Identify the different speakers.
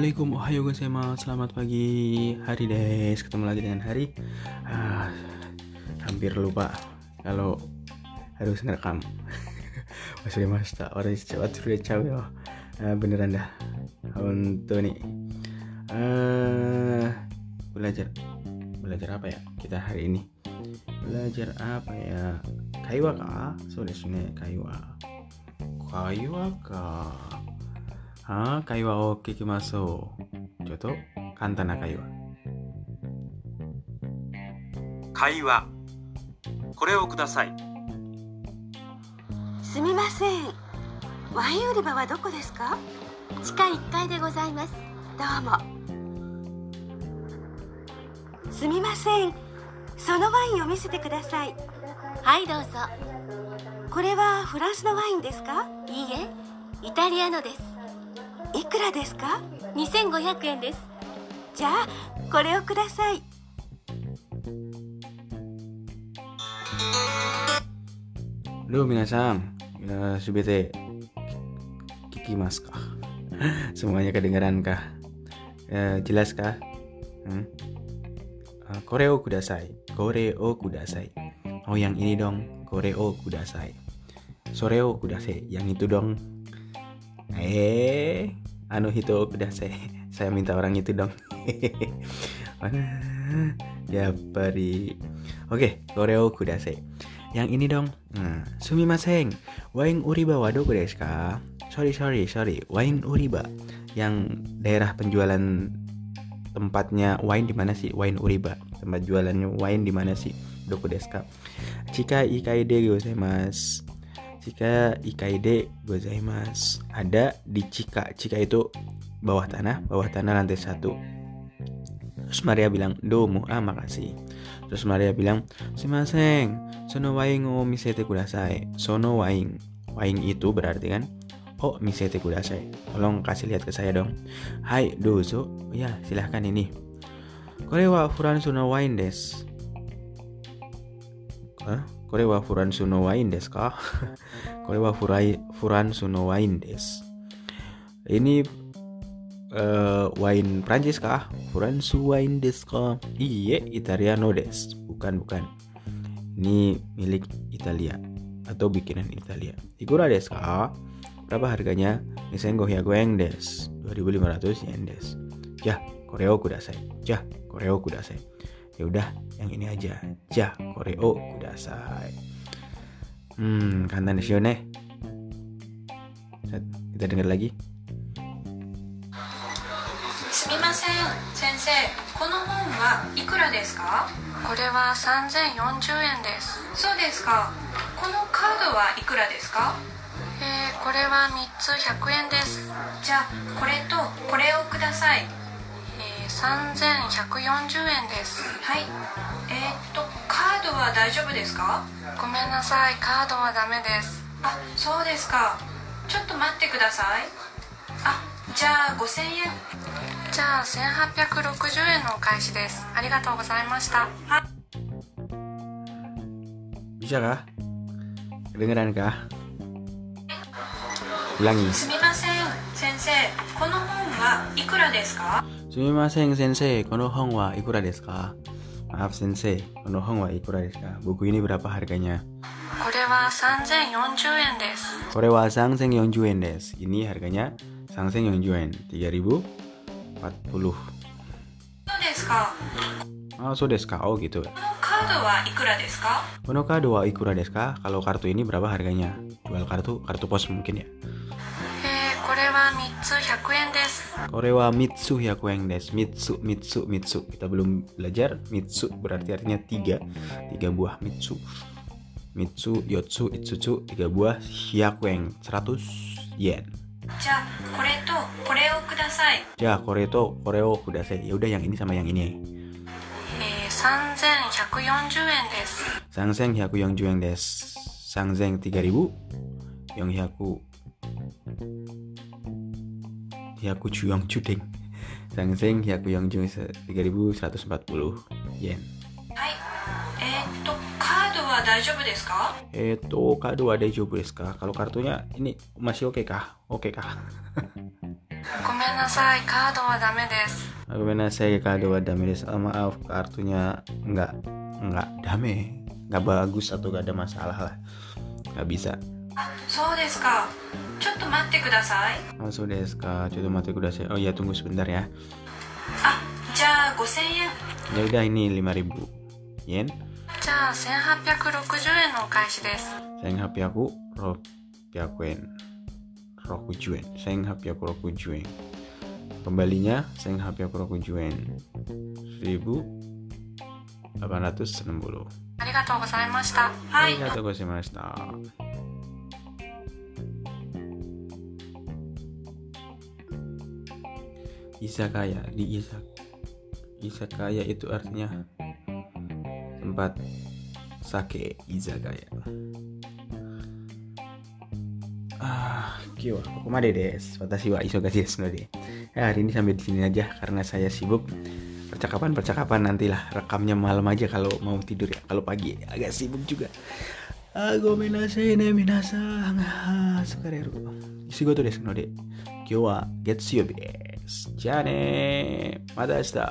Speaker 1: Assalamualaikum, ohayo gozaimasu, selamat pagi. Hari des, ketemu lagi dengan Hari. Ah, Hampir lupa kalau harus ngerekam. Wasuremashita, orang cepat sudah ya ah, Beneran dah. Untuk nih. Ah, Belajar. Belajar apa ya kita hari ini? Belajar apa ya? Kaiwa kah? So desu ne, kaiwa Kaiwa kah は会話を聞きましょう。ちょっと簡単な会話。
Speaker 2: 会話。これをください。
Speaker 3: すみません。ワイン売り場はどこですか？地下1階でございます。どうも。すみません。そのワインを見せてください。はいどうぞ。これはフランスのワインですか？いいえイタリアのです。いくらですか2500円ですじゃあこれをください
Speaker 1: Halo minasan, ya, subete kikimasu kah? Semuanya kedengaran kah? Ya, jelas kah? Hmm? Uh, koreo kudasai, koreo kudasai. Oh yang ini dong, koreo kudasai. Soreo kudasai, yang itu dong. Eh, anu itu kudasai. Saya minta orang itu dong. ya pari. Oke, koreo kudasai. Yang ini dong. Nah, sumimasen. Wain uriba wa doko desu ka? Sorry, sorry, sorry. Wain uriba. Yang daerah penjualan tempatnya wine di mana sih? Wine uriba. Tempat jualannya wine di mana sih? Doko desu ka? Jika ikaide gozaimasu. Jika ikaide gozaimasu. Ada di Cika. Cika itu bawah tanah, bawah tanah lantai satu. Terus Maria bilang, domo, ah makasih. Terus Maria bilang, Simaseng, sono waing o misete kudasai. Sono waing. Waing itu berarti kan, oh misete kudasai. Tolong kasih lihat ke saya dong. Hai, dozo. Ya, silahkan ini. Kore wa furan sono wain des. Hah? Kore wa furan sono wain des kah? Kore wa furai furan sono wain des. Ini uh, wine Prancis kah? Furansu wine des kah? Iye, Italiano des. Bukan, bukan. Ini milik Italia atau bikinan Italia. Ikura des kah? Berapa harganya? Nisengo goyang des. 2500 yen des. Ya, koreo kudasai. Ya, koreo kudasai. Ya udah, yang ini aja. Ja, koreo kudasai. Hmm, kantan desu ne. Kita dengar lagi.
Speaker 4: すみません先生この本はいくらですか
Speaker 5: これは3040円です
Speaker 4: そうですかこのカードはいくらですか
Speaker 5: えー、これは3つ100円です
Speaker 4: じゃあこれとこれをください
Speaker 5: えー、3140円です。
Speaker 4: はい。えー、っとカードは大丈夫ですか？
Speaker 5: ごめんなさい。カードはダメです。
Speaker 4: あそうですか。ちょっと待ってください。あじゃあ5000円。
Speaker 5: じゃあ1860円のお返しです。ありがとうございました。
Speaker 1: Bisa kah? Kedengeran kah? Ulangi.
Speaker 4: すみません先生。この本はいくらですか？
Speaker 1: Sumimasen sensei, wa ikura desu ka? Maaf sensei. Buku ini berapa harganya?
Speaker 5: Kore wa sanzen yen desu.
Speaker 1: Kore wa sanzen yen desu. Ini harganya sanzen yen. 3040.
Speaker 4: Desu ka?
Speaker 1: Ah, so desu? Oh gitu. Kono kado wa ikura deska. Kalau kartu ini berapa harganya? Jual kartu, kartu pos mungkin ya.
Speaker 5: えー、これは3つ100円です
Speaker 1: Kore wa mitsu hyakueng desu. Mitsu, mitsu, mitsu. Kita belum belajar mitsu berarti artinya tiga, tiga buah mitsu. Mitsu, yotsu, itsutsu, tiga buah hyakueng, 100 yen.
Speaker 4: じゃあこれとこれをください
Speaker 1: Ja, kore to, koreo kudasai. Ya udah yang ini sama yang ini.
Speaker 5: えー、3140円です
Speaker 1: Sangseng hyaku yongjueng desu. Sangseng 3000, yang hyaku hyaku juyong judeng. Sangseng hyaku yongjueng 3140 yen.
Speaker 4: はいえー、っとカードは大丈夫ですか
Speaker 1: Eto, kado ada desu ka? Kalau kartunya ini masih oke kah? Oke kah?
Speaker 5: ごめんなさいカードはダメです
Speaker 1: saya kado wa dame desu. Oh, maaf kartunya nggak nggak dame nggak bagus atau nggak ada masalah lah nggak bisa
Speaker 4: そうですかちょっと待ってください
Speaker 1: oh sudah ska coba mati kuda saya oh iya tunggu sebentar ya
Speaker 4: あじゃあ5000円
Speaker 1: ya udah ini 5000 yen
Speaker 5: じゃあ1860円のお返しです
Speaker 1: sayang happy aku roku yen roku juen sayang happy aku roku juen kembalinya sayang happy aku roku juen 1860
Speaker 5: ありがとうございました
Speaker 1: Izakaya di Izak Izakaya itu artinya tempat sake izakaya. Ah, kiwa, kokomade desu. Watashi wa isogashi desu node. Ya, hari ini sampai di sini aja karena saya sibuk. Percakapan-percakapan nantilah rekamnya malam aja kalau mau tidur ya. Kalau pagi agak sibuk juga. Ah gomenasai ne ah sukareru shigoto desu node kyo wa getsuyobi desu ja ne mata ashita